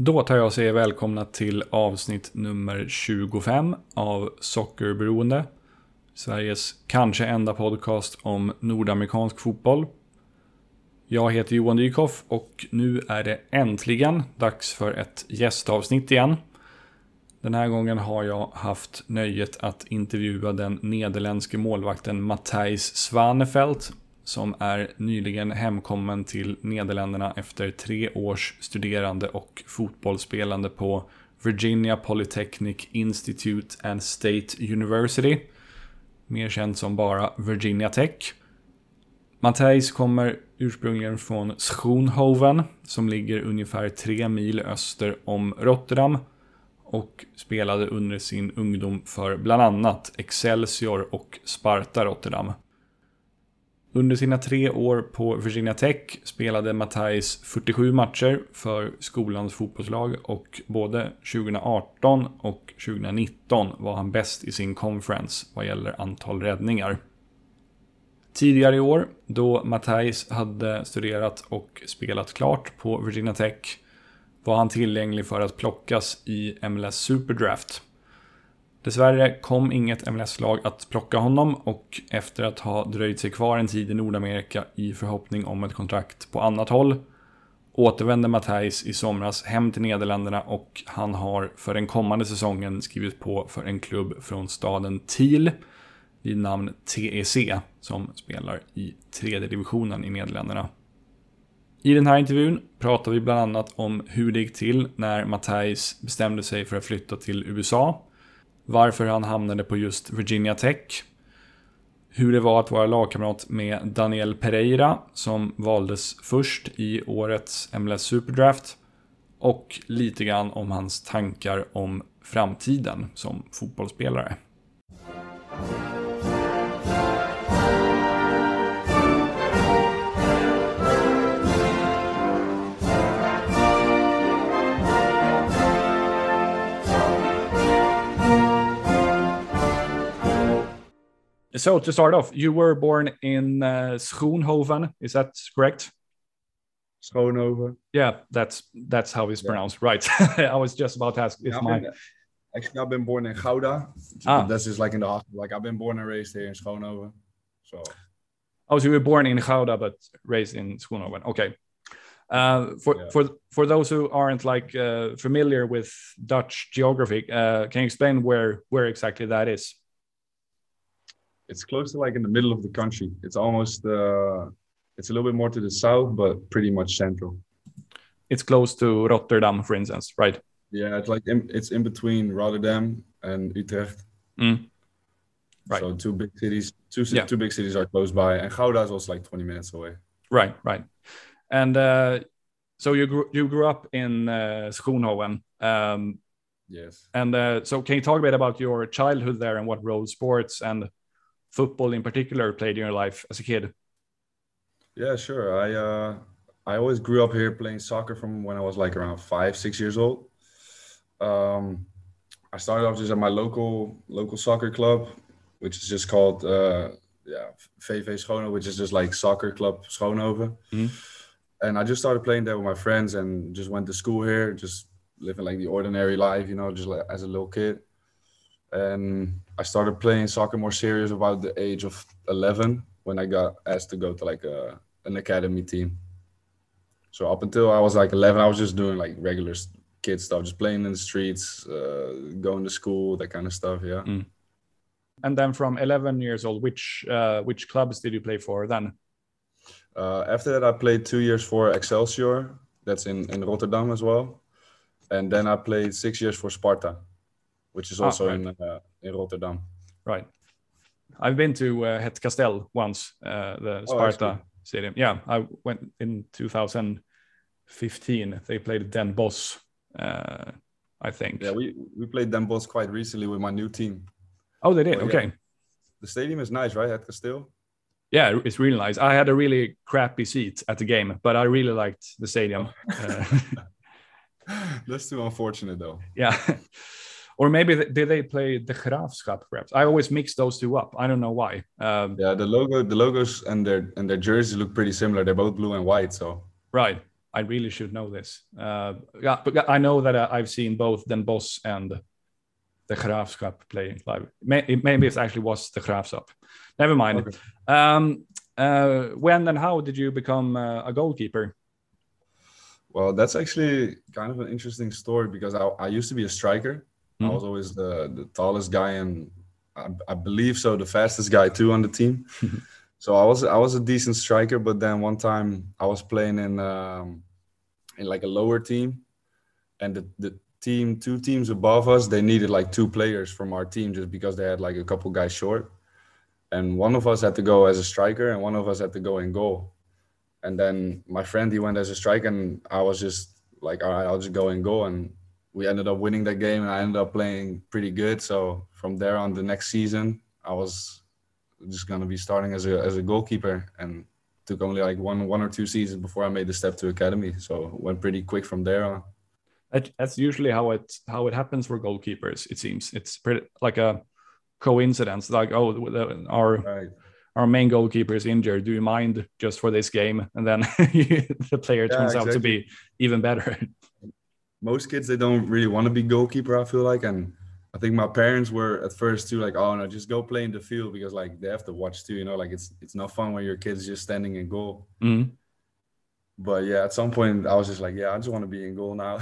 Då tar jag och säger välkomna till avsnitt nummer 25 av Sockerberoende. Sveriges kanske enda podcast om nordamerikansk fotboll. Jag heter Johan Dykhoff och nu är det äntligen dags för ett gästavsnitt igen. Den här gången har jag haft nöjet att intervjua den nederländske målvakten Matthijs Svanefelt som är nyligen hemkommen till Nederländerna efter tre års studerande och fotbollsspelande på Virginia Polytechnic Institute and State University. Mer känd som bara Virginia Tech. Matthijs kommer ursprungligen från Schoonhoven som ligger ungefär tre mil öster om Rotterdam och spelade under sin ungdom för bland annat Excelsior och Sparta Rotterdam. Under sina tre år på Virginia Tech spelade Matthijs 47 matcher för skolans fotbollslag och både 2018 och 2019 var han bäst i sin conference vad gäller antal räddningar. Tidigare i år, då Matthijs hade studerat och spelat klart på Virginia Tech, var han tillgänglig för att plockas i MLS Superdraft. Dessvärre kom inget MLS-lag att plocka honom och efter att ha dröjt sig kvar en tid i Nordamerika i förhoppning om ett kontrakt på annat håll återvände Matthijs i somras hem till Nederländerna och han har för den kommande säsongen skrivit på för en klubb från staden Thiel vid namn TEC som spelar i tredje divisionen i Nederländerna. I den här intervjun pratar vi bland annat om hur det gick till när Matthijs bestämde sig för att flytta till USA varför han hamnade på just Virginia Tech, hur det var att vara lagkamrat med Daniel Pereira som valdes först i årets MLS Superdraft och lite grann om hans tankar om framtiden som fotbollsspelare. So to start off, you were born in uh, Schoonhoven, is that correct? Schoonhoven. Yeah, that's that's how it's Yeah. pronounced, right? I was just about to ask. If Yeah, my been- actually, I've been born in Gouda. Ah. That's just like in the hospital. Like I've been born and raised here in Schoonhoven. So oh, so you were born in Gouda but raised in Schoonhoven. Okay. Uh, for Yeah. for for those who aren't like uh, familiar with Dutch geography, uh, can you explain where where exactly that is? It's close to like in the middle of the country. It's almost uh it's a little bit more to the south, but pretty much central. It's close to Rotterdam, for instance, right? Yeah, it's like in, it's in between Rotterdam and Utrecht. Mm. Right. So two big cities, two Yeah. two big cities are close by, and Gouda is also like 20 minutes away. Right, right. And uh, so you grew you grew up in uh, Schoonhoven. Um, Yes. And uh, so, can you talk a bit about your childhood there and what role sports and football in particular played in your life as a kid? Yeah, sure. I uh I always grew up here playing soccer from when I was like around five, six years old. Um, I started off just at my local local soccer club, which is just called uh yeah VV Schoonhoven, which is just like soccer club Schoonhoven. Mhm. And I just started playing there with my friends and just went to school here, just living like the ordinary life, you know, just like as a little kid. And I started playing soccer more serious about the age of 11 when I got asked to go to like a, an academy team. So up until I was like 11, I was just doing like regular kid stuff, just playing in the streets, uh, going to school, that kind of stuff. Yeah. And then from 11 years old, which uh, which clubs did you play for then? Uh, after that, I played two years for Excelsior. That's in, in Rotterdam as well. And then I played six years for Sparta, which is Ah, also right. in uh, in Rotterdam. Right. I've been to uh, Het Kasteel once, uh, the Oh, Sparta cool. stadium. Yeah, I went in 2015. They played Den Bosch, uh, I think. Yeah, we, we played Den Bosch quite recently with my new team. oh, they did. Oh, yeah. okay. The stadium is nice, right? Het Kasteel? Yeah, it's really nice. I had a really crappy seat at the game, but I really liked the stadium. Uh, That's too unfortunate, though. yeah. Or maybe th- did they play the Graafschap perhaps? I always mix those two up. I don't know why. Um, Yeah, the logo, the logos and their and their jerseys look pretty similar. They're both blue and white, so Right. I really should know this. Uh, yeah, but I know that uh, I've seen both Den Bosch and the Graafschap playing live. Maybe it actually was the Graafschap. Never mind. Okay. Um, uh, when and how did you become uh, a goalkeeper? Well, that's actually kind of an interesting story because I, I used to be a striker. Mm. I was always the, the tallest guy and I, I believe so the fastest guy too on the team. so I was I was a decent striker, but then one time I was playing in um, in like a lower team, and the, the team two teams above us they needed like two players from our team just because they had like a couple guys short, and one of us had to go as a striker and one of us had to go in goal, and then my friend he went as a striker and I was just like all right I'll just go in goal and we ended up winning that game and I ended up playing pretty good. So from there on the next season, I was just gonna be starting as a as a goalkeeper and took only like one one or two seasons before I made the step to academy. So went pretty quick from there on. That's usually how it how it happens for goalkeepers. It seems it's pretty like a coincidence. Like oh, our right. our main goalkeeper is injured. Do you mind just for this game? And then the player turns exactly. out to be even better. most kids they don't really want to be goalkeeper. I feel like, and I think my parents were at first too like, oh no, just go play in the field because like they have to watch too. You know, like it's it's not fun when your kid's just standing in goal. Mm-hmm. But yeah, at some point I was just like, yeah, I just want to be in goal now.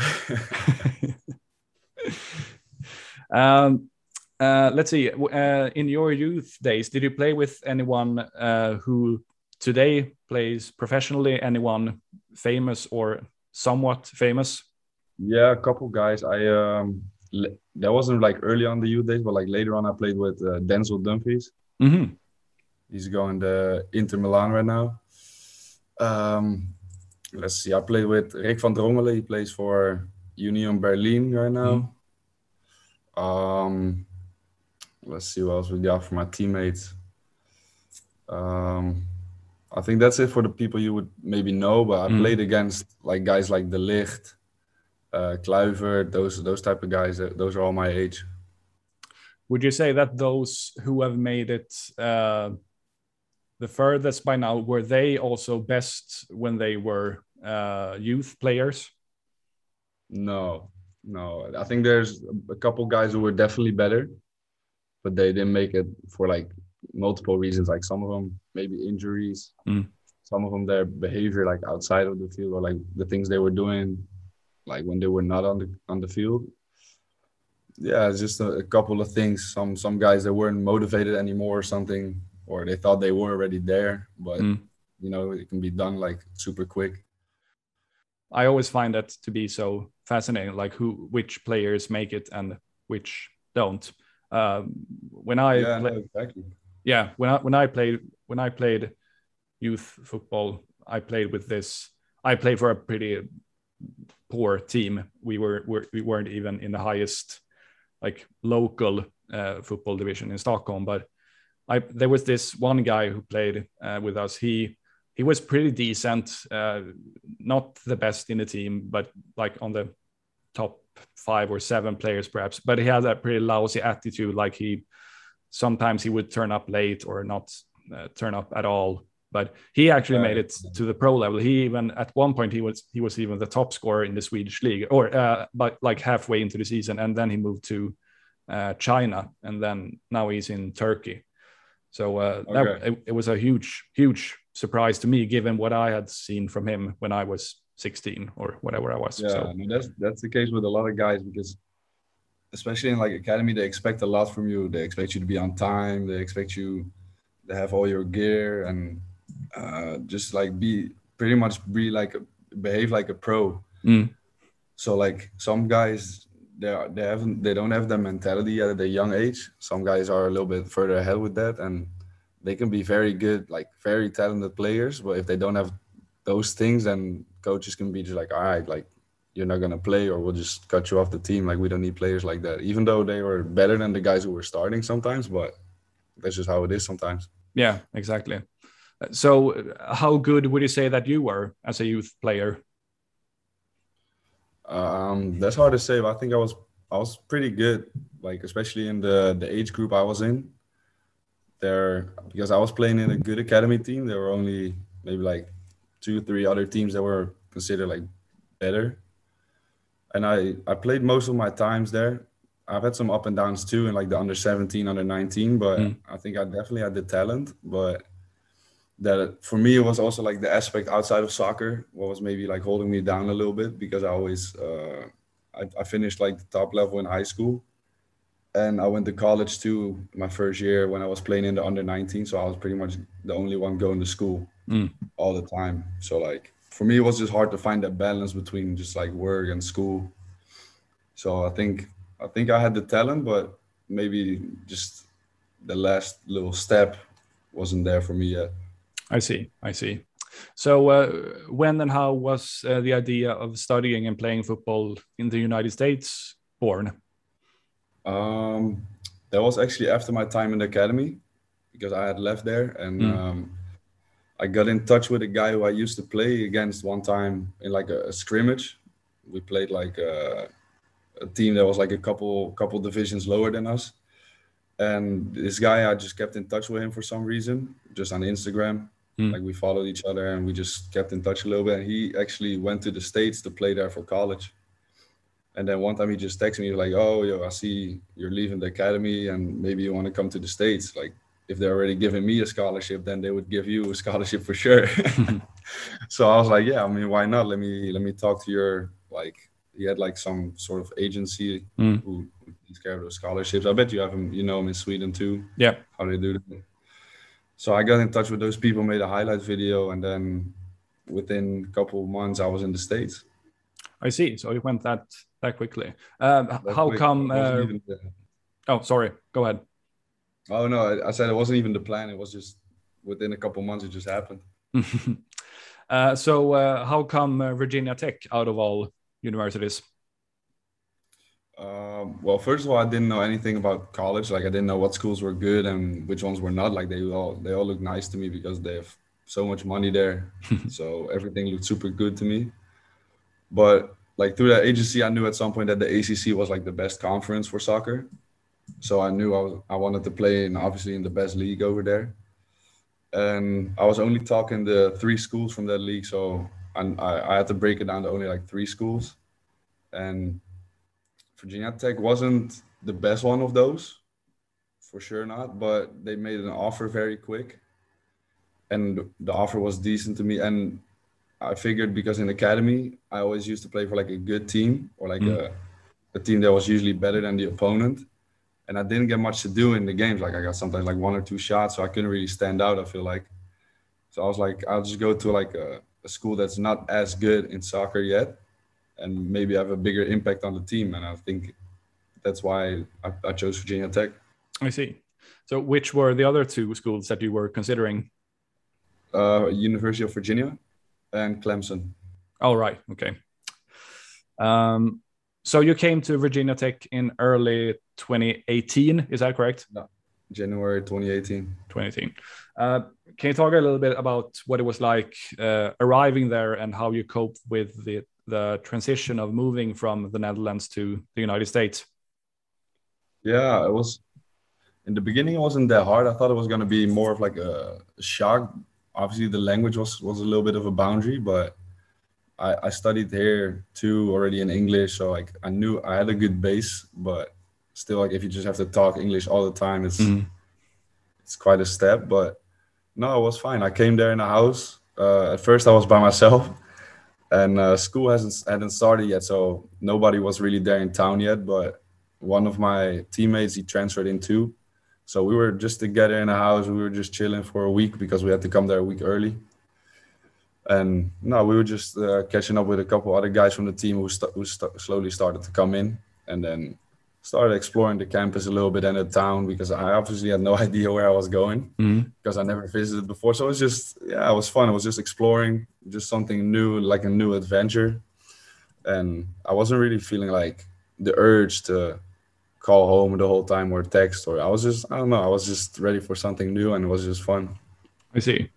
um, uh, let's see. Uh, in your youth days, did you play with anyone uh, who today plays professionally? Anyone famous or somewhat famous? Yeah, a couple guys. I um that wasn't like early on the youth days, but like later on, I played with uh, Denzel Dumfries. Mm-hmm. He's going to Inter Milan right now. Um, let's see. I played with Rick van Drongelen. He plays for Union Berlin right now. Mm-hmm. Um, let's see what else we got for my teammates. Um, I think that's it for the people you would maybe know. But I mm-hmm. played against like guys like De Ligt, uh, Kluivert, those those type of guys. Those are all my age. Would you say that those who have made it uh, the furthest by now were they also best when they were uh, youth players? No, no. I think there's a couple guys who were definitely better, but they didn't make it for like multiple reasons. Like some of them maybe injuries. Mm. Some of them their behavior like outside of the field or like the things they were doing like when they were not on the on the field. Yeah, it's just a, a couple of things. Some some guys that weren't motivated anymore or something, or they thought they were already there, but mm. you know it can be done like super quick. I always find that to be so fascinating, like who which players make it and which don't. Um, when I yeah, play, no, exactly. yeah when I when I played when I played youth football, I played with this. I played for a pretty poor team. We were, were we weren't even in the highest like local uh, football division in Stockholm, but I there was this one guy who played uh, with us. He he was pretty decent, uh, not the best in the team, but like on the top five or seven players perhaps. But he had a pretty lousy attitude. Like he sometimes he would turn up late or not uh, turn up at all but he actually made it to the pro level. He even at one point he was he was even the top scorer in the Swedish league, or uh, but like halfway into the season, and then he moved to uh, China, and then now he's in Turkey. So uh, okay. that, it, it, was a huge huge surprise to me, given what I had seen from him when I was 16 or whatever I was. Yeah, so. I mean, that's that's the case with a lot of guys because especially in like academy, they expect a lot from you. They expect you to be on time. They expect you to have all your gear and uh, just like be pretty much be like a, behave like a pro. Mm. So like some guys they are, they haven't they don't have the mentality at a young age. Some guys are a little bit further ahead with that and they can be very good, like very talented players. But if they don't have those things, then coaches can be just like, all right, like you're not gonna play, or we'll just cut you off the team. Like we don't need players like that. Even though they were better than the guys who were starting sometimes, but that's just how it is sometimes. Yeah, exactly. So, how good would you say that you were as a youth player? Um, that's hard to say, but I think I was I was pretty good, like especially in the the age group I was in. There, because I was playing in a good academy team, there were only maybe like two, three other teams that were considered like better. And I I played most of my times there. I've had some up and downs too in like the under 17, under 19, but Mm. I think I definitely had the talent. But that for me it was also like the aspect outside of soccer what was maybe like holding me down a little bit because I always uh, I, I finished like the top level in high school. And I went to college too my first year when I was playing in the under 19 so I was pretty much the only one going to school Mm. all the time. So like for me it was just hard to find that balance between just like work and school. So I think I think I had the talent but maybe just the last little step wasn't there for me yet I see. I see. So, uh, when and how was uh, the idea of studying and playing football in the United States born? Um, that was actually after my time in the academy because I had left there and Mm. um, I got in touch with a guy who I used to play against one time in like a, a scrimmage. We played like a, a team that was like a couple couple divisions lower than us. And this guy, I just kept in touch with him for some reason, just on Instagram. Mm. Like we followed each other and we just kept in touch a little bit. And he actually went to the States to play there for college. And then one time he just texted me like, "Oh, yo, I see you're leaving the academy, and maybe you want to come to the states. Like, if they're already giving me a scholarship, then they would give you a scholarship for sure." so I was like, "Yeah, I mean, why not? Let me let me talk to your like." He had like some sort of agency Mm. who takes care of those scholarships. I bet you have them, you know, them in Sweden too Yeah. how they do that. So I got in touch with those people, made a highlight video, and then within a couple of months, I was in the states. I see. So it went that that quickly. Um, That how quick. come? Uh, oh, sorry. Go ahead. oh no, I, I said it wasn't even the plan. It was just within a couple of months, it just happened. uh, so, uh, how come uh, Virginia Tech out of all universities? Um, well, first of all, I didn't know anything about college. Like I didn't know what schools were good and which ones were not. Like they all they all look nice to me because they have so much money there. so everything looked super good to me. But like through that agency, I knew at some point that the ACC was like the best conference for soccer. So I knew I was I wanted to play in obviously in the best league over there. And I was only talking the three schools from that league, so I, I had to break it down to only like three schools. And Virginia Tech wasn't the best one of those, for sure not. But they made an offer very quick, and the offer was decent to me. And I figured because in academy, I always used to play for like a good team or like Mm. a, a team that was usually better than the opponent. And I didn't get much to do in the games. Like I got sometimes like one or two shots, so I couldn't really stand out. I feel like. So I was like, I'll just go to like a, a school that's not as good in soccer yet, and maybe have a bigger impact on the team. And I think that's why I, I chose Virginia Tech. I see. So, which were the other two schools that you were considering? Uh, University of Virginia and Clemson. Oh, right. Okay. Um, so you came to Virginia Tech in early 2018. Is that correct? No. January 2018. 2018. Uh, can you talk a little bit about what it was like uh, arriving there and how you coped with the the transition of moving from the Netherlands to the United States? Yeah, it was in the beginning. It wasn't that hard. I thought it was gonna be more of like a, shock. Obviously, the language was was a little bit of a boundary, but I, I studied here too already in English, so like I knew I had a good base. But still, like if you just have to talk English all the time, it's it's quite a step. But no, it was fine. I came there in a house. Uh, at first, I was by myself, and uh, school hasn't hadn't started yet, so nobody was really there in town yet. But one of my teammates he transferred in too, so we were just together in a house. We were just chilling for a week because we had to come there a week early. And no, we were just uh, catching up with a couple other guys from the team who, st- who st- slowly started to come in, and then started exploring the campus a little bit and the town because I obviously had no idea where I was going Mhm. because I never visited before. So it was just yeah, it was fun. It was just exploring, just something new, like a new adventure. And I wasn't really feeling like the urge to call home the whole time or text or I was just I don't know, I was just ready for something new and it was just fun. I see.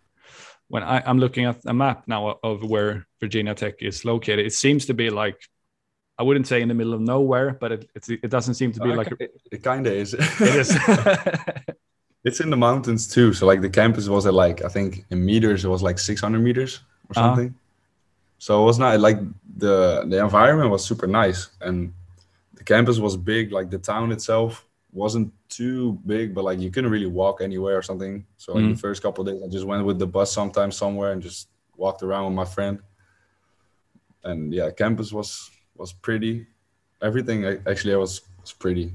When I, I'm looking at a map now of where Virginia Tech is located, it seems to be like I wouldn't say in the middle of nowhere, but it it's, it doesn't seem to be Uh, like it, it kind of is. it is. it's in the mountains too. So like the campus was at like I think in meters it was like 600 meters or Uh-huh. something. So it was not like the the environment was super nice and the campus was big. Like the town itself wasn't too big, but like you couldn't really walk anywhere or something. So like Mm. the first couple of days, I just went with the bus sometimes somewhere and just walked around with my friend. And yeah, campus was was pretty. Everything a- actually I was was pretty.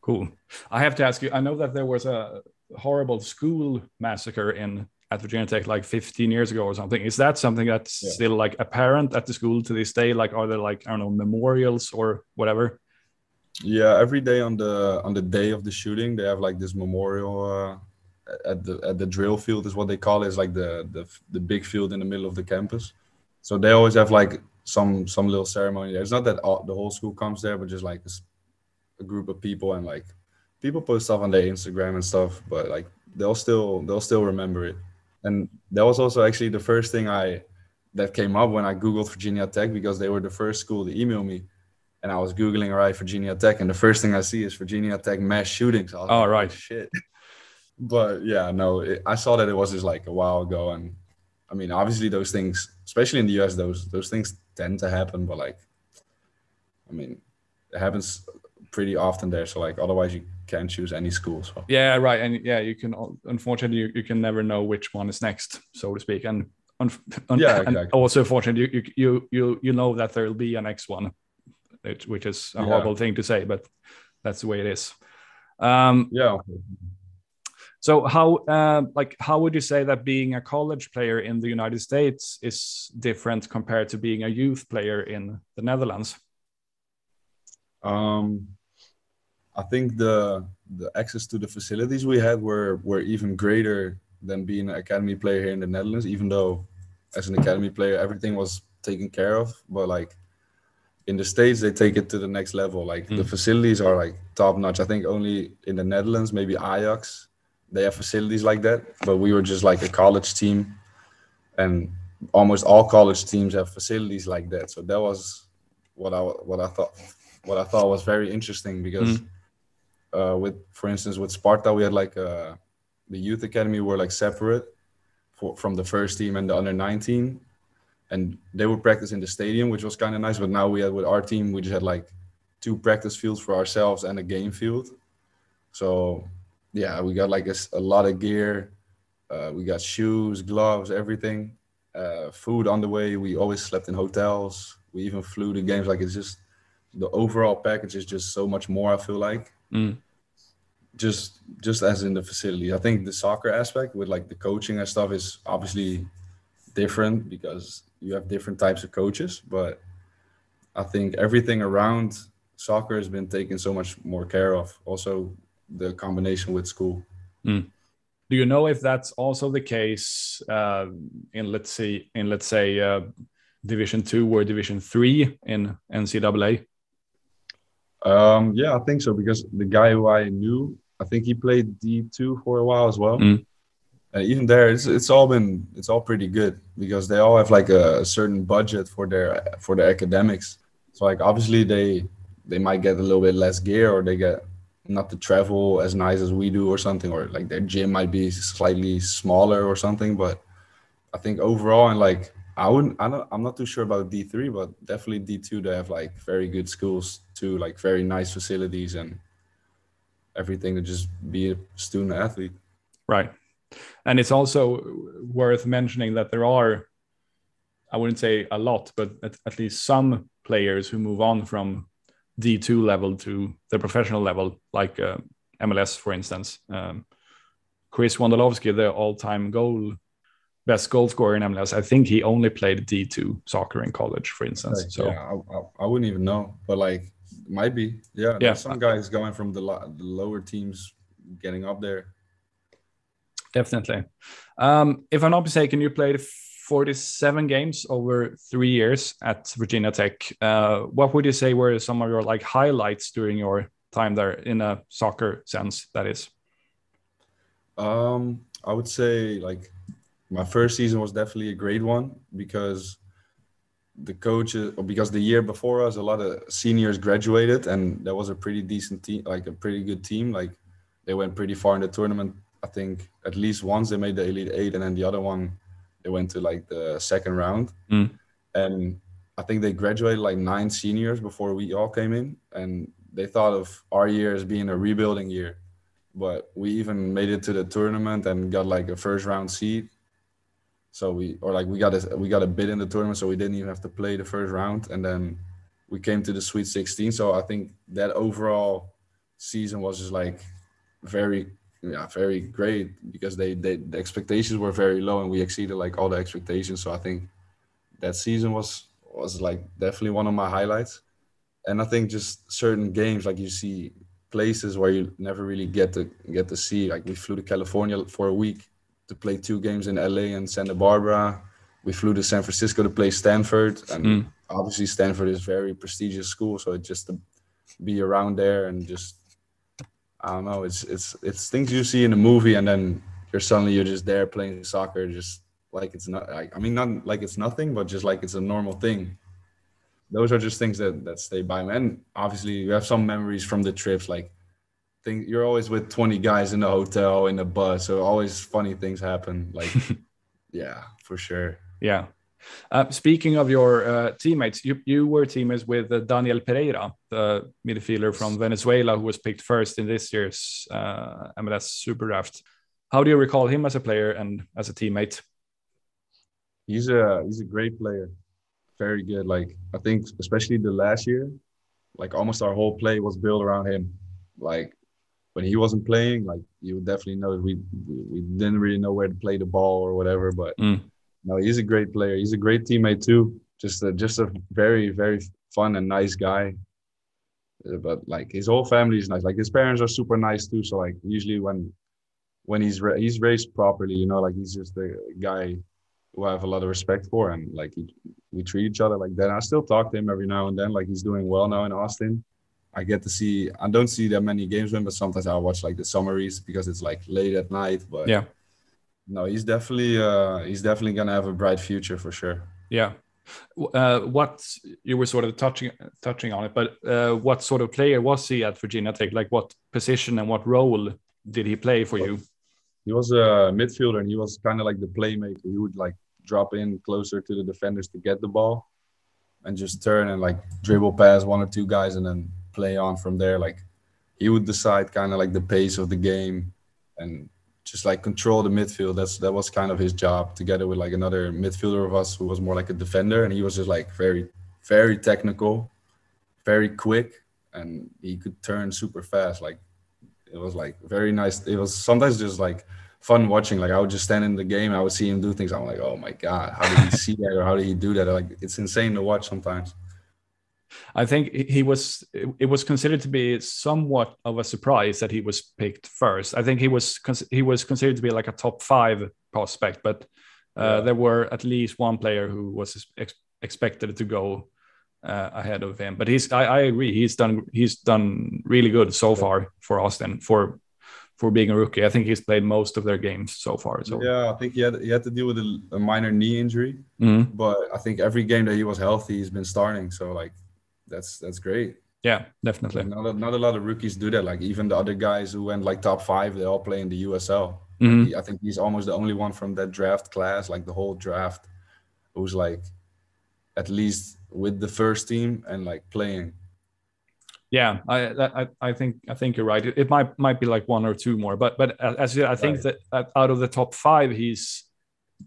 Cool. I have to ask you. I know that there was a horrible school massacre in at Virginia Tech like 15 years ago or something. Is that something that's Yeah. still like apparent at the school to this day? Like, are there like I don't know memorials or whatever? Yeah, every day on the on the day of the shooting, they have like this memorial uh, at the at the drill field is what they call it. It's like the the the big field in the middle of the campus. So they always have like some some little ceremony there. It's not that all, the whole school comes there, but just like this, a group of people and like people post stuff on their Instagram and stuff. But like they'll still they'll still remember it. And that was also actually the first thing I that came up when I googled Virginia Tech because they were the first school to email me and I was googling all right Virginia Tech, and the first thing I see is Virginia Tech mass shootings. I was Oh, like, right. shit. But yeah, no, it, I saw that it was just like a while ago, and I mean, obviously those things, especially in the US, those those things tend to happen. But like, I mean, it happens pretty often there. So like, otherwise you can't choose any school. So Yeah, right. And yeah, you can unfortunately you, you can never know which one is next, so to speak. And, un- un- Yeah, and also fortunately you, you you you know that there'll be a next one, which, is a Yeah. horrible thing to say, but that's the way it is. Um, yeah, so how uh, like how would you say that being a college player in the United States is different compared to being a youth player in the Netherlands? Um, I think the the access to the facilities we had were were even greater than being an academy player here in the Netherlands. Even though, as an academy player, everything was taken care of, but like in the states, they take it to the next level. Like the Mm. facilities are like top notch. I think only in the Netherlands, maybe Ajax, they have facilities like that. But we were just like a college team, and almost all college teams have facilities like that. So that was what I what I thought what I thought was very interesting because uh, with for instance with Sparta we had like uh, the youth academy were like separate for, from the first team and the under 19 and they would practice in the stadium which was kind of nice but now we had with our team we just had like two practice fields for ourselves and a game field so yeah we got like a lot of gear. Uh, we got shoes gloves everything. Uh, food on the way. We always slept in hotels. We even flew to games. Like it's just the overall package is just so much more i feel like. Mm. just just as in the facility. I think the soccer aspect with like the coaching and stuff is obviously different because you have different types of coaches. But i think everything around soccer has been taken so much more care of. Also the combination with school Do you know if that's also the case uh, in let's say in let's say uh, Division Two or Division Three in NCAA? um yeah i think so because the guy who i knew i think he played d2 for a while as well Mm. and even there it's, it's all been it's all pretty good because they all have like a, certain budget for their for their academics so like obviously they they might get a little bit less gear or they get not to travel as nice as we do or something or like their gym might be slightly smaller or something but i think overall and like i wouldn't i don't i'm not too sure about d3 but definitely d2 they have like very good schools too like very nice facilities and everything to just be a student athlete Right. And it's also worth mentioning that there are, I wouldn't say a lot, but at, at least some players who move on from D2 level to the professional level, like uh, MLS, for instance. Um, Chris Wondolowski, the all time goal, best goal scorer in MLS, I think he only played D2 soccer in college, for instance. Like, so, yeah, I, I, I wouldn't even know, but like might be. Yeah, Yeah. some guys going from the, lo- the lower teams getting up there. definitely. Um, if I'm not mistaken, you played 47 games over three years at Virginia Tech. Uh, what would you say were some of your like highlights during your time there in a soccer sense? That is. Um, I would say like my first season was definitely a great one because the coaches because the year before us a lot of seniors graduated and that was a pretty decent team like a pretty good team like they went pretty far in the tournament i think at least once they made the elite eight and then the other one they went to like the second round Mm. and I think they graduated like nine seniors before we all came in, and they thought of our year as being a rebuilding year. But we even made it to the tournament and got like a first round seed. So we or like we got a we got a bid in the tournament, so we didn't even have to play the first round, and then we came to the Sweet 16. So I think that overall season was just like very yeah very great because they, they the expectations were very low and we exceeded like all the expectations. So I think that season was was like definitely one of my highlights. And I think just certain games like you see places where you never really get to get to see. Like we flew to California for a week to play two games in LA and Santa Barbara. We flew to San Francisco to play Stanford, and mm. obviously Stanford is very prestigious school. So it just to be around there and just I don't know, it's it's it's things you see in a movie, and then you're suddenly you're just there playing soccer, just like it's not. Like, I mean, not like it's nothing, but just like it's a normal thing. Those are just things that that stay by me. And obviously, you have some memories from the trips, like think you're always with 20 guys in the hotel in the bus so always funny things happen like yeah for sure yeah uh, speaking of your uh, teammates, you, you were teammates with uh, Daniel Pereira, the midfielder from Venezuela, who was picked first in this year's uh, MLS Super Draft. How do you recall him as a player and as a teammate? He's a he's a great player, very good. Like I think, especially the last year, like almost our whole play was built around him. Like when he wasn't playing, like you definitely know we we didn't really know where to play the ball or whatever. But mm. No, he's a great player. He's a great teammate too. Just a, just a very very fun and nice guy. Uh, but like his whole family is nice. Like his parents are super nice too. So like usually when when he's ra- he's raised properly, you know, like he's just a guy who I have a lot of respect for, and like he, we treat each other like that. I still talk to him every now and then. Like he's doing well now in Austin. I get to see. I don't see that many games with him, but sometimes I watch like the summaries because it's like late at night. But yeah, no, he's definitely uh, he's definitely gonna have a bright future for sure. Yeah. Uh, what you were sort of touching touching on it, but uh, what sort of player was he at Virginia Tech? Like what position and what role did he play for you? He was a midfielder, and he was kind of like the playmaker. He would like drop in closer to the defenders to get the ball, and just turn and like dribble past one or two guys, and then play on from there. Like he would decide kind of like the pace of the game and just like control the midfield. That's that was kind of his job together with like another midfielder of us who was more like a defender and he was just like very very technical, very quick and he could turn super fast. Like it was like very nice. It was sometimes just like fun watching. Like I would just stand in the game, I would see him do things. I'm like, oh my god, how did he see that or how did he do that? Like it's insane to watch sometimes. I think he was. It was considered to be somewhat of a surprise that he was picked first. I think he was he was considered to be like a top five prospect, but uh, yeah. there were at least one player who was ex expected to go uh, ahead of him. But he's. I, I, agree. He's done. He's done really good so far for Austin for for being a rookie. I think he's played most of their games so far. So yeah, I think he had he had to deal with a, a minor knee injury, mm -hmm. but I think every game that he was healthy, he's been starting. So like that's that's great. Yeah, definitely. Not a, not a lot of rookies do that. Like even the other guys who went like top five, they all play in the USL. Mm-hmm. I think he's almost the only one from that draft class, like the whole draft, who's like at least with the first team and like playing. Yeah, I I, I think I think you're right. It, it might might be like one or two more, but but as I think right. that out of the top five, he's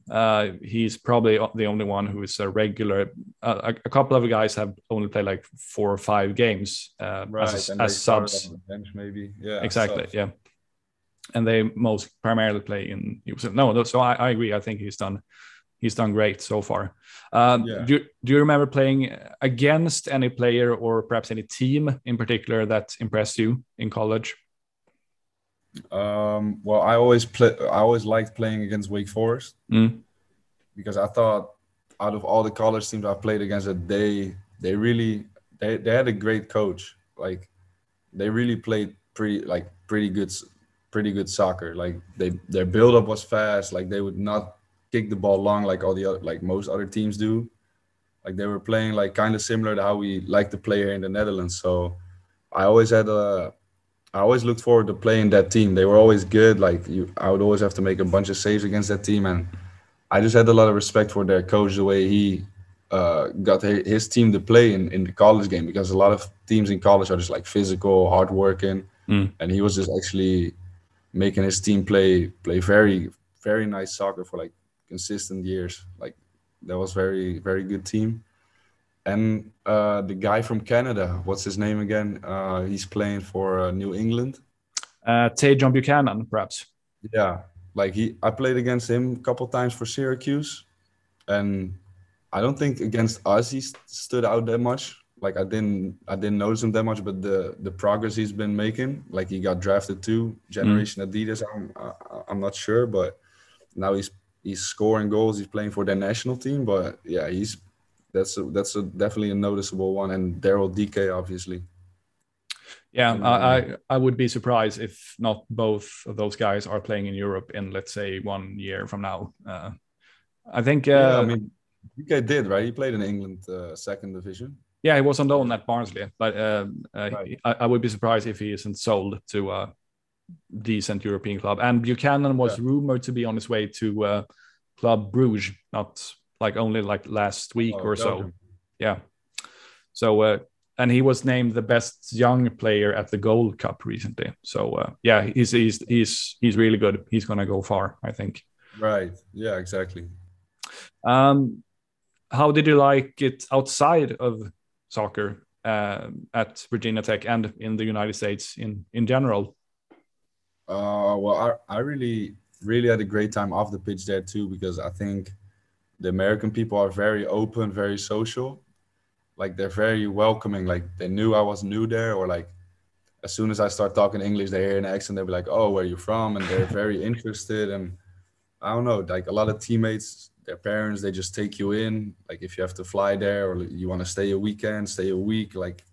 uh, he's probably the only one who is a regular. Uh, a, a, couple of guys have only played like four or five games uh, right. as, as subs. bench maybe. Yeah. Exactly. Subs. Yeah. And they most primarily play in. No, no, so I, I agree. I think he's done. He's done great so far. Um, yeah. do, do you remember playing against any player or perhaps any team in particular that impressed you in college? Um, well, I always play. I always liked playing against Wake Forest mm. because I thought out of all the college teams I played against, that they they really they, they had a great coach. Like they really played pretty like pretty good pretty good soccer. Like they their build up was fast. Like they would not kick the ball long like all the other like most other teams do. Like they were playing like kind of similar to how we like to play here in the Netherlands. So I always had a I always looked forward to playing that team. They were always good. Like you, I would always have to make a bunch of saves against that team, and I just had a lot of respect for their coach, the way he uh, got his team to play in, in the college game because a lot of teams in college are just like physical, hardworking, Mm. and he was just actually making his team play play very very nice soccer for like consistent years. Like that was very very good team. And uh, the guy from Canada, what's his name again? Uh, he's playing for uh, New England. Uh, Tajon Buchanan, perhaps. Yeah, like he, I played against him a couple times for Syracuse, and I don't think against us he st- stood out that much. Like I didn't, I didn't notice him that much, but the the progress he's been making, like he got drafted to Generation Adidas. I'm, I, I'm not sure, but now he's he's scoring goals. He's playing for their national team, but yeah, he's that's a, that's a, definitely a noticeable one. And Daryl Dike, obviously. Yeah, And, I, I I would be surprised if not both of those guys are playing in Europe in let's say one year from now. Uh, I think. Uh, yeah, I mean, Dike did right. He played in England uh, second division. Yeah, he was on loan at Barnsley, but uh, uh, Right. I, I would be surprised if he isn't sold to a decent European club. And Buchanan was Yeah. rumored to be on his way to uh, Club Bruges, not like only like last week Oh, or so. Belgium. Yeah. So, uh, and he was named the best young player at the Gold Cup recently. So, uh, yeah, he's he's he's he's really good. He's gonna go far, I think. Right. Yeah. Exactly. Um, how did you like it outside of soccer uh, at Virginia Tech and in the United States in in general? Uh, well, I, I really, really had a great time off the pitch there too, because I think the American people are very open, very social. Like they're very welcoming. Like they knew I was new there, or like as soon as I start talking English, they hear an accent, they'll be like, "Oh, where are you from?" And they're very interested. And I don't know, like a lot of teammates, their parents, they just take you in. Like if you have to fly there or you want to stay a weekend, stay a week, like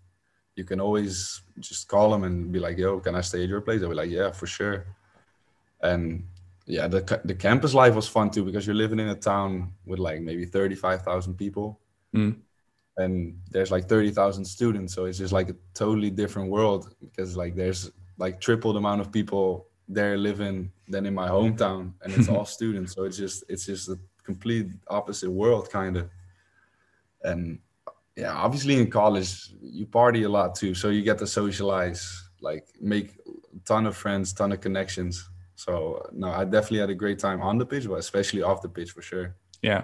you can always just call them and be like, "Yo, can I stay at your place?" They'll be like, "Yeah, for sure." And yeah, the the campus life was fun too because you're living in a town with like maybe thirty five thousand people, Mm. and there's like thirty thousand students, so it's just like a totally different world because like there's like triple the amount of people there living than in my hometown, and it's all students, so it's just it's just a complete opposite world kind of, and yeah, obviously in college you party a lot too, so you get to socialize, like make a ton of friends, ton of connections. So no, I definitely had a great time on the pitch, but especially off the pitch for sure. Yeah.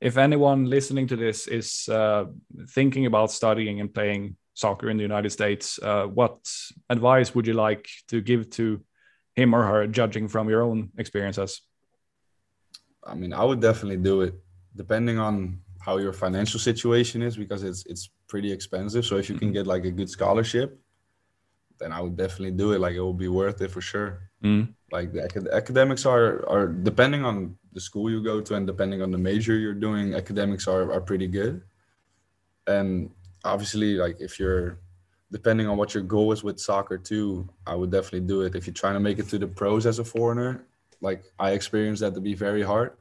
If anyone listening to this is uh, thinking about studying and playing soccer in the United States, uh, what advice would you like to give to him or her, judging from your own experiences? I mean, I would definitely do it, depending on how your financial situation is, because it's it's pretty expensive. So if you can get like a good scholarship, then I would definitely do it. Like it will be worth it for sure. Mm. Like the acad- academics are are depending on the school you go to and depending on the major you're doing, academics are are pretty good. And obviously, like if you're depending on what your goal is with soccer too, I would definitely do it. If you're trying to make it to the pros as a foreigner, like I experienced that to be very hard.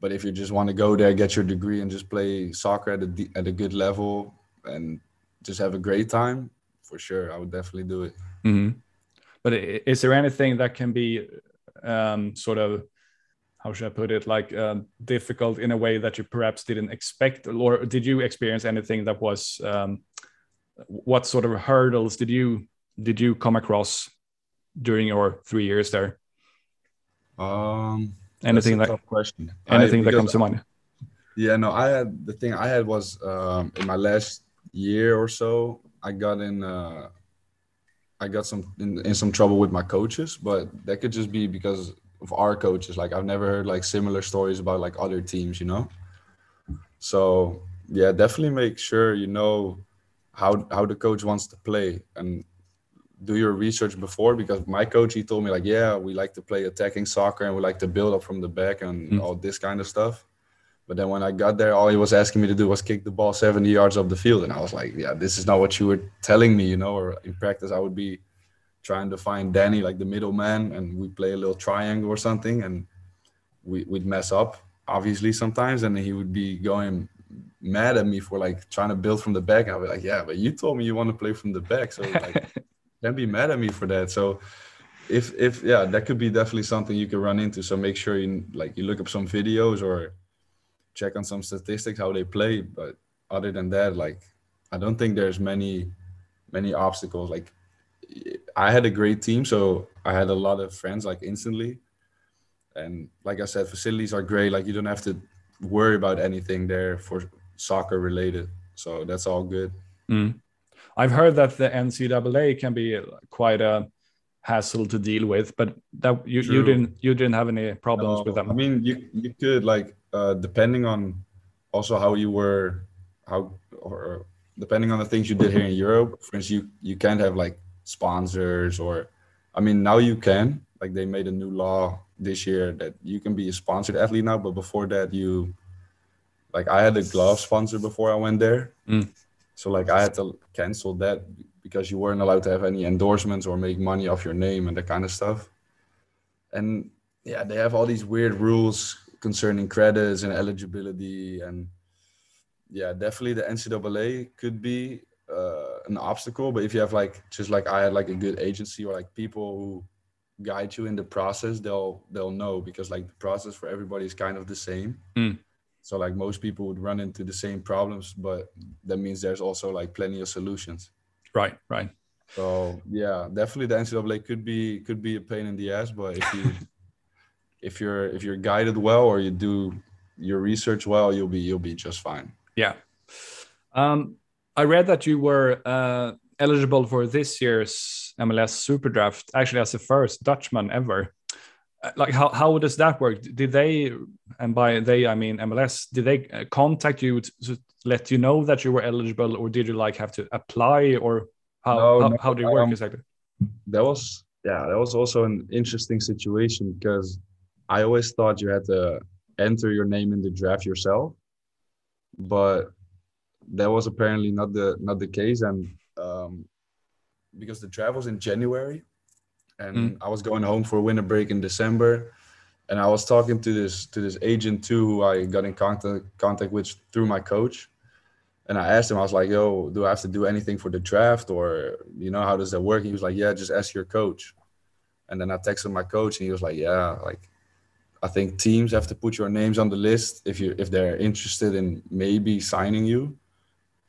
But if you just want to go there, get your degree, and just play soccer at a at a good level and just have a great time, for sure, I would definitely do it. Mhm. But is there anything that can be um, sort of, how should I put it, like um, difficult in a way that you perhaps didn't expect? Or did you experience anything that was, um, what sort of hurdles did you did you come across during your three years there? Um, Anything that's a that question. anything I, that comes to mind? Yeah, no, I had the thing I had was um, in my last year or so, I got in, uh, I got some in, in some trouble with my coaches, but that could just be because of our coaches. Like I've never heard like similar stories about like other teams, you know. So yeah, definitely make sure you know how how the coach wants to play and do your research before because my coach he told me like yeah we like to play attacking soccer and we like to build up from the back and Mm. all this kind of stuff but then when I got there, all he was asking me to do was kick the ball 70 yards up the field. And I was like, yeah, this is not what you were telling me, you know, or in practice, I would be trying to find Danny, like the middleman, and we play a little triangle or something. And we, we'd mess up, obviously, sometimes. And he would be going mad at me for like trying to build from the back. I'd be like, yeah, but you told me you want to play from the back. So like, don't be mad at me for that. So if, if, yeah, that could be definitely something you can run into. So make sure you like, you look up some videos or, check on some statistics how they play. But other than that, like I don't think there's many many obstacles. Like I had a great team, so I had a lot of friends like instantly. And like I said, facilities are great. Like you don't have to worry about anything there for soccer related. So that's all good. Mm. I've heard that the NCAA can be quite a hassle to deal with, but that you, you didn't you didn't have any problems no, with them. I mean, you you could like uh, depending on also how you were how or depending on the things you did here in Europe. For instance, you you can't have like sponsors or I mean now you can like they made a new law this year that you can be a sponsored athlete now, but before that you like I had a glove sponsor before I went there. Mm. So like I had to cancel that because you weren't allowed to have any endorsements or make money off your name and that kind of stuff. And yeah, they have all these weird rules concerning credits and eligibility and yeah, definitely the NCAA could be uh, an obstacle. But if you have like just like I had like a good agency or like people who guide you in the process, they'll they'll know because like the process for everybody is kind of the same. Mm. So like most people would run into the same problems, but that means there's also like plenty of solutions. Right, right. So yeah, definitely the NCAA could be could be a pain in the ass, but if you if you're if you're guided well or you do your research well, you'll be you'll be just fine. Yeah. Um, I read that you were uh, eligible for this year's MLS Super Draft, actually as the first Dutchman ever. Uh, like how how does that work? Did they, and by they I mean MLS, did they uh, contact you to, to let you know that you were eligible, or did you like have to apply, or how no, how, no, how did it work um, exactly? That was yeah, that was also an interesting situation because I always thought you had to enter your name in the draft yourself, but that was apparently not the not the case, and um, because the draft was in January, and mm. I was going home for winter break in December, and I was talking to this to this agent too, who I got in contact contact with through my coach, and I asked him, I was like, "Yo, do I have to do anything for the draft, or you know, how does that work?" He was like, "Yeah, just ask your coach." And then I texted my coach, and he was like, "Yeah, like I think teams have to put your names on the list if you if they're interested in maybe signing you."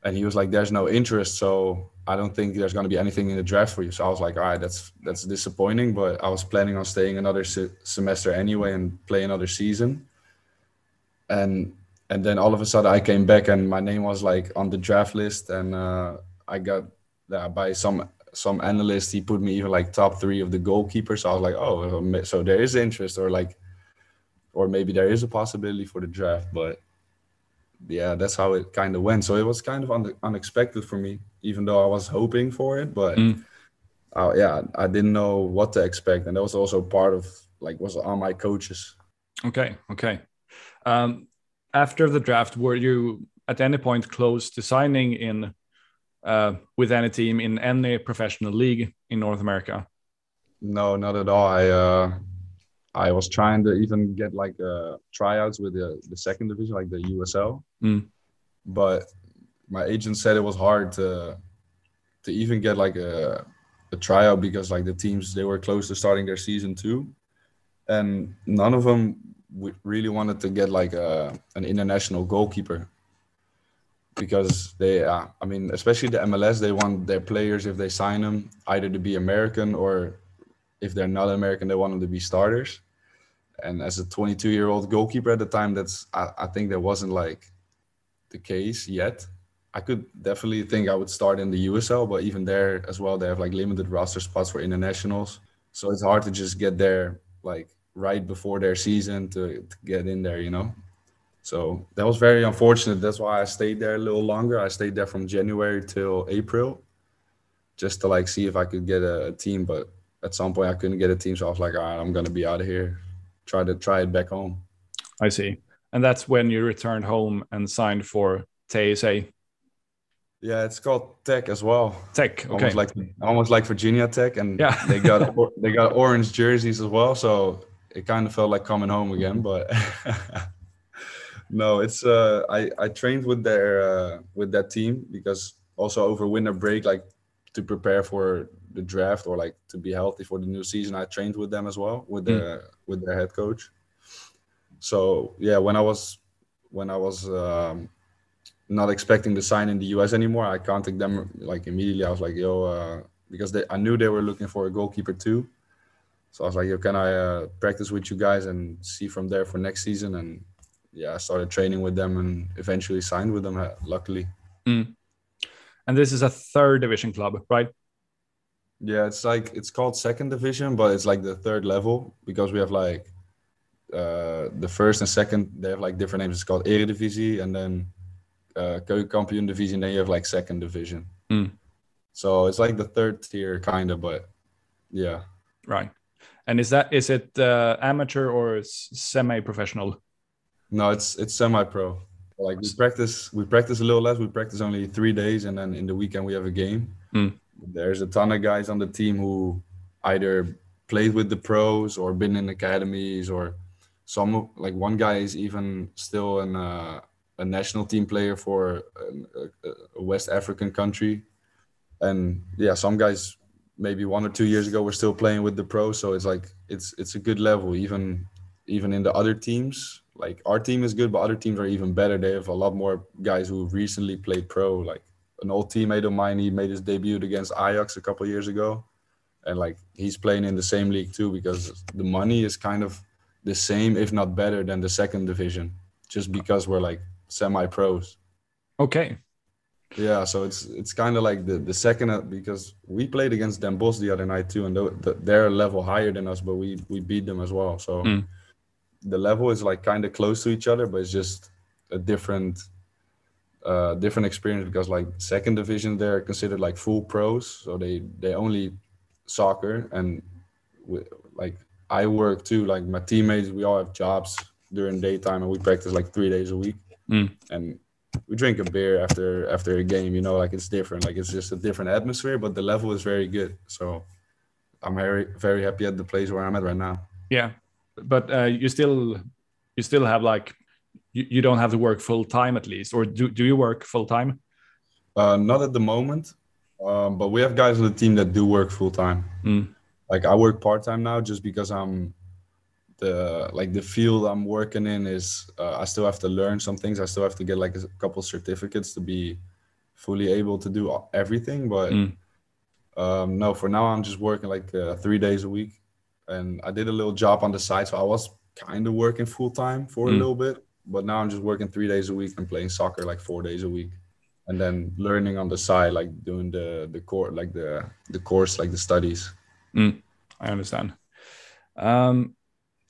And he was like, "There's no interest, so I don't think there's going to be anything in the draft for you." So I was like, "All right, that's that's disappointing." But I was planning on staying another se- semester anyway and play another season. And and then all of a sudden I came back and my name was like on the draft list, and uh, I got uh, by some some analyst he put me even like top three of the goalkeepers. So I was like, "Oh, so there is interest," or like or maybe there is a possibility for the draft. But yeah, that's how it kind of went. So it was kind of un- unexpected for me, even though I was hoping for it. But mm. uh, yeah, I didn't know what to expect, and that was also part of like was on my coaches. Okay, okay. Um, after the draft, were you at any point close to signing in uh, with any team in any professional league in North America? No, not at all. I uh, I was trying to even get like uh, tryouts with the, the second division, like the USL. Mm. But my agent said it was hard to to even get like a, a tryout because like the teams they were close to starting their season too, and none of them really wanted to get like a, an international goalkeeper because they uh, I mean especially the MLS they want their players if they sign them either to be American or if they're not American, they want them to be starters. And as a 22 year old goalkeeper at the time, that's I, I think that wasn't like the case yet. I could definitely think I would start in the USL, but even there as well, they have like limited roster spots for internationals. So it's hard to just get there like right before their season to, to get in there, you know? So that was very unfortunate. That's why I stayed there a little longer. I stayed there from January till April just to like see if I could get a, a team. But at some point I couldn't get a team, so I was like, all right, I'm gonna be out of here. Try to try it back home. I see, and that's when you returned home and signed for TSA. Yeah, it's called Tech as well. Tech, okay. Almost like almost like Virginia Tech, and yeah. they got they got orange jerseys as well, so it kind of felt like coming home again. But no, it's uh, I I trained with their uh, with that team because also over winter break, like to prepare for the draft or like to be healthy for the new season, I trained with them as well with the mm. with their head coach. So yeah, when I was when I was um, not expecting to sign in the US anymore, I contacted them like immediately. I was like, yo, uh, because they, I knew they were looking for a goalkeeper too. So I was like, yo, can I uh, practice with you guys and see from there for next season? And yeah, I started training with them and eventually signed with them, uh, luckily. Mm. And this is a third division club, right? Yeah, it's like it's called second division, but it's like the third level because we have like uh, the first and second. They have like different names. It's called Eredivisie, and then uh, Keukenkampioen division. Then you have like second division. Mm. So it's like the third tier, kind of, but yeah. Right. And is that is it uh, amateur or semi-professional? No, it's it's semi-pro. Like we practice, we practice a little less. We practice only three days, and then in the weekend we have a game. Mm. There's a ton of guys on the team who either played with the pros or been in academies, or some like one guy is even still uh, a national team player for a, a West African country, and yeah, some guys maybe one or two years ago were still playing with the pros. So it's like it's it's a good level even even in the other teams like our team is good, but other teams are even better. They have a lot more guys who recently played pro. Like an old teammate of mine, he made his debut against Ajax a couple years ago, and like he's playing in the same league too because the money is kind of the same, if not better, than the second division, just because we're like semi-pros. Okay. Yeah, so it's it's kind of like the the second uh, because we played against Den Bosch the other night too, and they're a level higher than us, but we we beat them as well. So. Mm the level is like kind of close to each other, but it's just a different uh, different experience because like second division they're considered like full pros, so they they only soccer and we, like I work too. Like my teammates, we all have jobs during daytime and we practice like three days a week, mm. and we drink a beer after after a game. You know, like it's different. Like it's just a different atmosphere, but the level is very good. So I'm very very happy at the place where I'm at right now. Yeah, but uh, you still you still have like you, you don't have to work full time at least or do, do you work full time uh, not at the moment um, but we have guys on the team that do work full time mm. like i work part-time now just because i'm the like the field i'm working in is uh, i still have to learn some things i still have to get like a couple certificates to be fully able to do everything but mm. um, no for now i'm just working like uh, three days a week and I did a little job on the side, so I was kind of working full time for mm. a little bit. But now I'm just working three days a week and playing soccer like four days a week, and then learning on the side, like doing the the core, like the the course, like the studies. Mm, I understand. Um,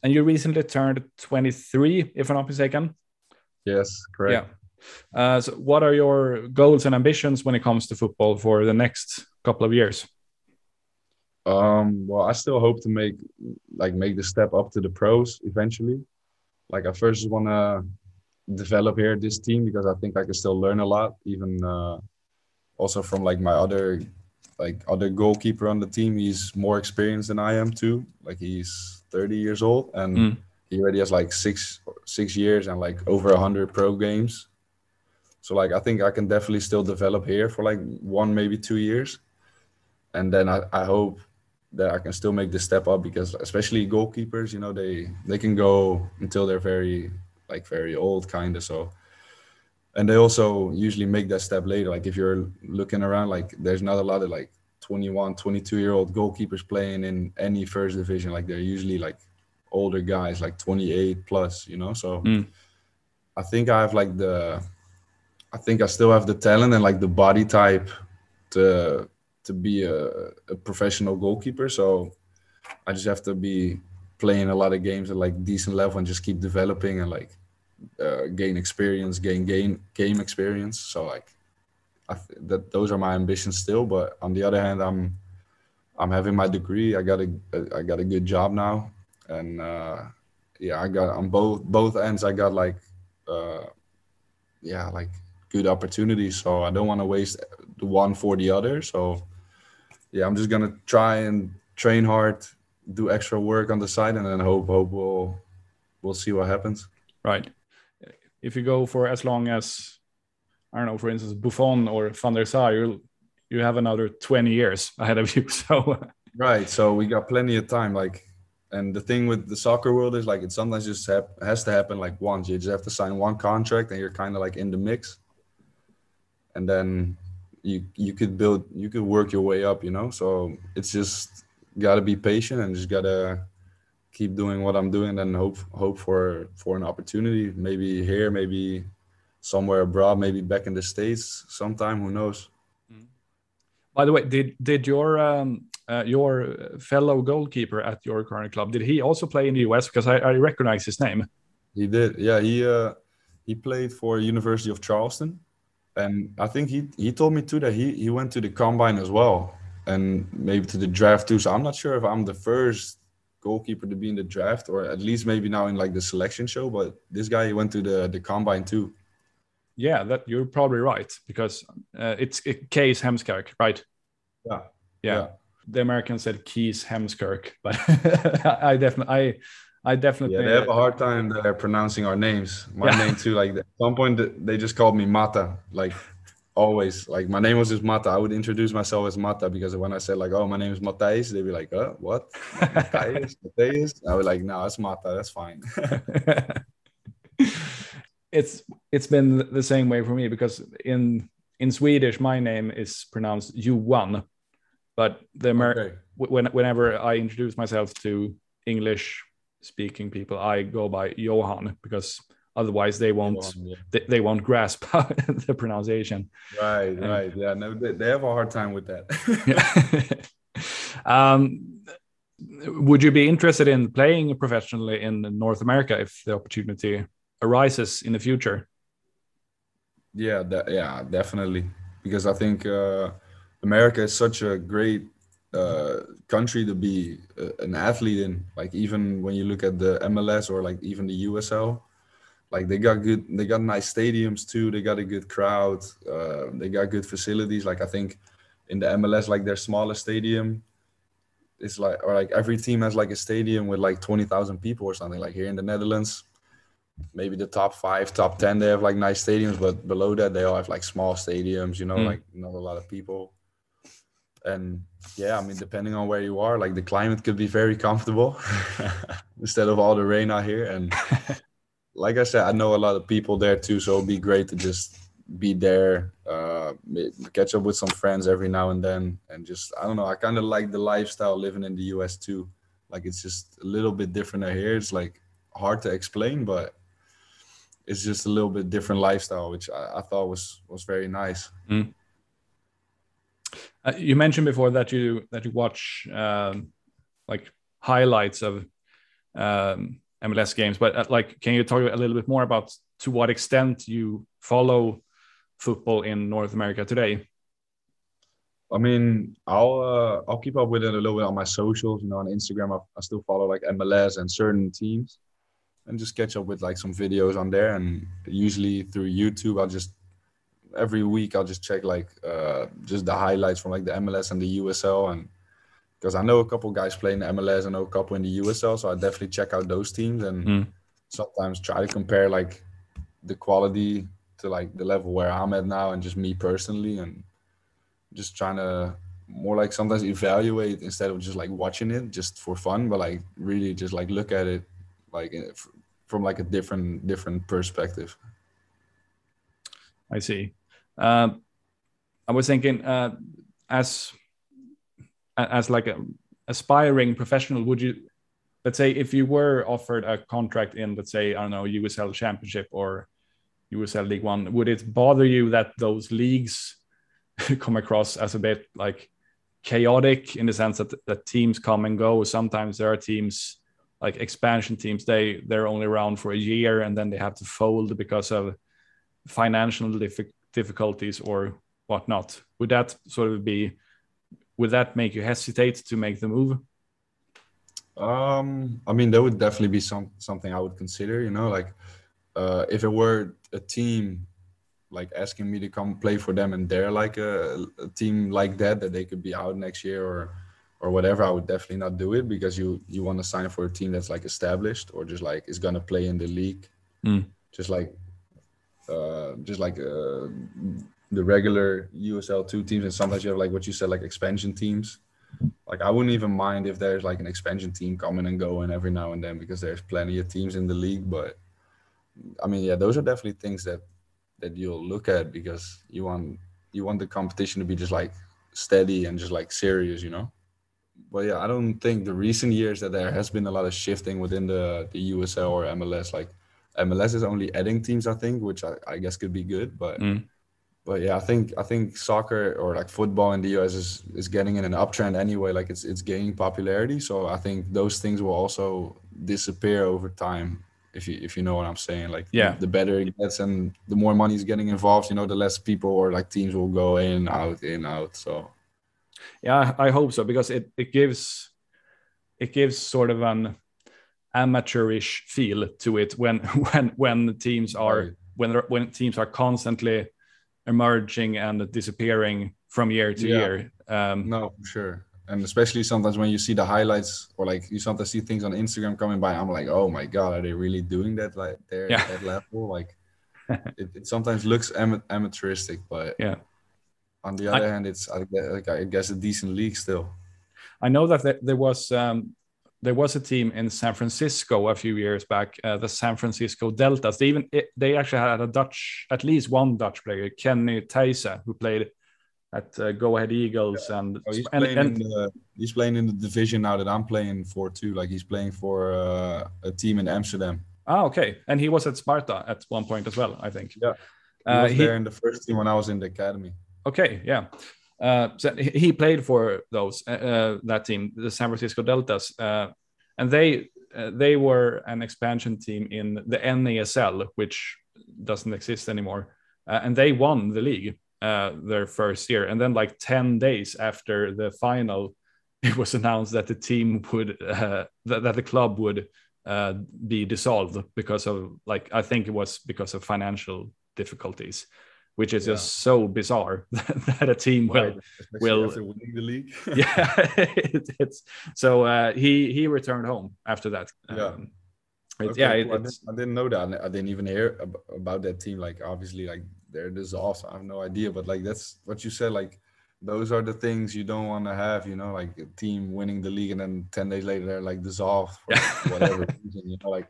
and you recently turned 23, if I'm not mistaken. Yes, correct. Yeah. Uh, so, what are your goals and ambitions when it comes to football for the next couple of years? Um, well, I still hope to make like make the step up to the pros eventually. Like I first want to develop here this team because I think I can still learn a lot, even uh, also from like my other like other goalkeeper on the team. He's more experienced than I am too. Like he's 30 years old and mm. he already has like six six years and like over a hundred pro games. So like I think I can definitely still develop here for like one maybe two years, and then I, I hope that I can still make the step up because especially goalkeepers, you know, they they can go until they're very like very old kind of so. And they also usually make that step later. Like if you're looking around like there's not a lot of like 21 22 year old goalkeepers playing in any first division. Like they're usually like older guys like 28 plus you know so. Mm. i think i have like the i think i still have the talent and like the body type to to be a, a professional goalkeeper. So I just have to be playing a lot of games at like decent level and just keep developing and like uh, gain experience, gain gain game experience. So like I th- that those are my ambitions still. But on the other hand, I'm I'm having my degree. I got a I got a good job now, and uh, yeah, I got on both both ends. I got like uh, yeah like good opportunities. So I don't want to waste the one for the other. So yeah, I'm just gonna try and train hard, do extra work on the side, and then hope hope we'll we'll see what happens. Right. If you go for as long as I don't know, for instance, Buffon or Van der Sar, you you have another 20 years ahead of you. So right. So we got plenty of time. Like, And the thing with the soccer world is like it sometimes just hap- has to happen like once. You just have to sign one contract and you're kind of like in the mix. And then you you could build you could work your way up, you know. So it's just gotta be patient and just gotta keep doing what I'm doing and hope hope for for an opportunity. Maybe here, maybe somewhere abroad, maybe back in the states sometime. Who knows? By the way, did did your um, uh, your fellow goalkeeper at your current club did he also play in the US? Because I, I recognize his name. He did. Yeah, he uh, he played for University of Charleston, and I think he he told me too that he he went to the combine as well, and maybe to the draft too. So I'm not sure if I'm the first goalkeeper to be in the draft or at least maybe now in like the selection show. But this guy he went to the the combine too. Yeah, that you're probably right because uh, it's it, Kees Heemskerk, right? Yeah. yeah. yeah. The American said Keys Hemskirk, but I definitely I I definitely yeah, they have a hard time pronouncing our names. My yeah. name too. Like at some point, they just called me Mata. Like always, like my name was just Mata. I would introduce myself as Mata because when I said like, "Oh, my name is Matthijs," they'd be like, "Uh, what? Matthijs? Matthijs?" I was like, "No, it's Mata. That's fine." it's it's been the same way for me because in in Swedish my name is pronounced Johan, but the Amer- okay. when, whenever I introduce myself to English speaking people, I go by Johan because otherwise they won't Johan, yeah. they, they, won't grasp the pronunciation. Right, um, right, yeah. No, they, they, have a hard time with that. um, would you be interested in playing professionally in North America if the opportunity arises in the future? Yeah, that, yeah, definitely. Because I think uh, America is such a great uh, country to be uh, an athlete in. Like even when you look at the MLS or like even the USL, like they got good, they got nice stadiums too. They got a good crowd. Uh, they got good facilities. Like I think in the MLS, like their smallest stadium is like, or like every team has like a stadium with like twenty thousand people or something. Like here in the Netherlands, maybe the top five, top ten, they have like nice stadiums, but below that they all have like small stadiums. You know, mm. like not a lot of people. And yeah, I mean, depending on where you are, like the climate could be very comfortable instead of all the rain out here. And like I said, I know a lot of people there too, so it'd be great to just be there, uh, catch up with some friends every now and then, and just I don't know. I kind of like the lifestyle living in the U.S. too. Like it's just a little bit different out here. It's like hard to explain, but it's just a little bit different lifestyle, which I, I thought was was very nice. Mm. Uh, you mentioned before that you that you watch um, like highlights of um, MLS games, but uh, like, can you talk a little bit more about to what extent you follow football in North America today? I mean, I'll uh, I'll keep up with it a little bit on my socials. You know, on Instagram, I, I still follow like MLS and certain teams and just catch up with like some videos on there. And usually through YouTube, I'll just every week I'll just check like uh, just the highlights from like the MLS and the USL, and because I know a couple guys playing the MLS, I know a couple in the USL, so I definitely check out those teams and mm. sometimes try to compare like the quality to like the level where I'm at now and just me personally and just trying to more like sometimes evaluate instead of just like watching it just for fun but like really just like look at it like eh, from like a different different perspective. I see. Uh, I was thinking uh, as as like a aspiring professional, would you let's say if you were offered a contract in let's say I don't know USL Championship or USL League One, would it bother you that those leagues come across as a bit like chaotic in the sense that that teams come and go? Sometimes there are teams like expansion teams they they're only around for a year and then they have to fold because of financial difficulties or whatnot. Would that sort of be would that make you hesitate to make the move? Um i mean that would definitely be some something i would consider you know like uh if it were a team like asking me to come play for them and they're like a, a team like that that they could be out next year or or whatever, I would definitely not do it because you you want to sign for a team that's like established or just like is gonna play in the league, mm. just like uh, just like uh, the regular USL two teams, and sometimes you have like what you said like expansion teams. like I wouldn't even mind if there's like an expansion team coming and going every now and then because there's plenty of teams in the league. But I mean, yeah, those are definitely things that that you'll look at because you want you want the competition to be just like steady and just like serious, you know. But yeah, I don't think the recent years that there has been a lot of shifting within the the USL or MLS. Like MLS is only adding teams, I think, which I, I guess could be good. But Mm. but yeah, I think I think soccer or like football in the US is is getting in an uptrend anyway. Like it's it's gaining popularity. So I think those things will also disappear over time. If you if you know what I'm saying, like Yeah. the better it gets and the more money is getting involved, you know, the less people or like teams will go in out in out. So Yeah, I hope so because it, it gives it gives sort of an amateurish feel to it when when when teams are Right. when when teams are constantly emerging and disappearing from year to Yeah. year. Um, no, for sure. And especially sometimes when you see the highlights or like you sometimes see things on Instagram coming by, I'm like, oh my god, are they really doing that like they're Yeah. at that level? Like it, it sometimes looks ama- amateuristic, but Yeah. On the I- other hand, it's I guess, like, I guess a decent league still. I know that there, there was um, there was a team in San Francisco a few years back, uh, the San Francisco Deltas. They even it, they actually had a Dutch, at least one Dutch player, Kenny Teijsse, who played at uh, Go Ahead Eagles and Oh, he's and, playing and in the he's playing in the division now that I'm playing for too. Like he's playing for uh, a team in Amsterdam. ah okay, and he was at Sparta at one point as well, I think. Yeah. He Uh, was he- there in the first team when I was in the academy. Okay, yeah. Uh, so he played for those uh, uh, that team, the San Francisco Deltas, uh, and they uh, they were an expansion team in the NASL, which doesn't exist anymore, and they won the league their first year, and then like ten days after the final, it was announced that the team would that, that the club would be dissolved because of like I think it was because of financial difficulties which is Yeah. just so bizarre that a team will especially will- winning the league. yeah it, it's so uh he he returned home after that Yeah. um, it- Okay, yeah it, cool. I, it's didn't, I didn't know that. I didn't even hear ab- about that team. Like obviously, like they're dissolved. I have no idea. But like that's what you said. Like those are the things you don't want to have. You know, like a team winning the league and then ten days later they're like dissolved for whatever reason. You know, like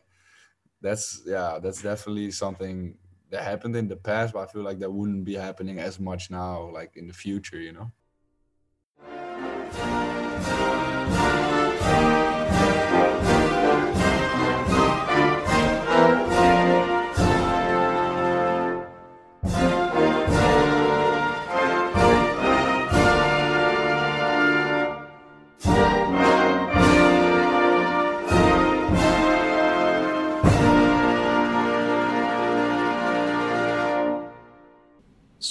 that's yeah, that's definitely something that happened in the past. But I feel like that wouldn't be happening as much now, like in the future. You know.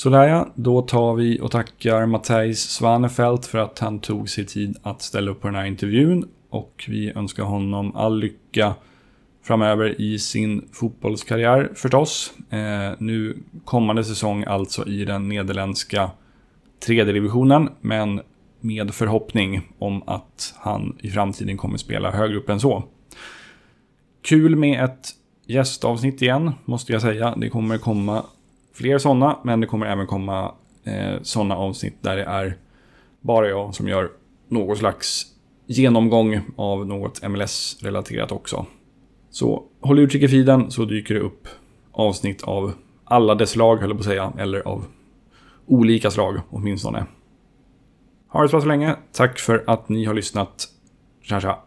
Sådär ja, då tar vi och tackar Matthijs Svanefelt för att han tog sig tid att ställa upp på den här intervjun. Och vi önskar honom all lycka framöver i sin fotbollskarriär förstås. Eh, nu kommande säsong alltså i den nederländska tredje divisionen, men med förhoppning om att han i framtiden kommer spela högre upp än så. Kul med ett gästavsnitt igen, måste jag säga. Det kommer komma fler sådana, men det kommer även komma eh, sådana avsnitt där det är bara jag som gör någon slags genomgång av något MLS-relaterat också. Så håll utkik i feeden så dyker det upp avsnitt av alla dess lag, höll jag på att säga, eller av olika slag åtminstone. Ha det så bra så länge. Tack för att ni har lyssnat. Tja tja.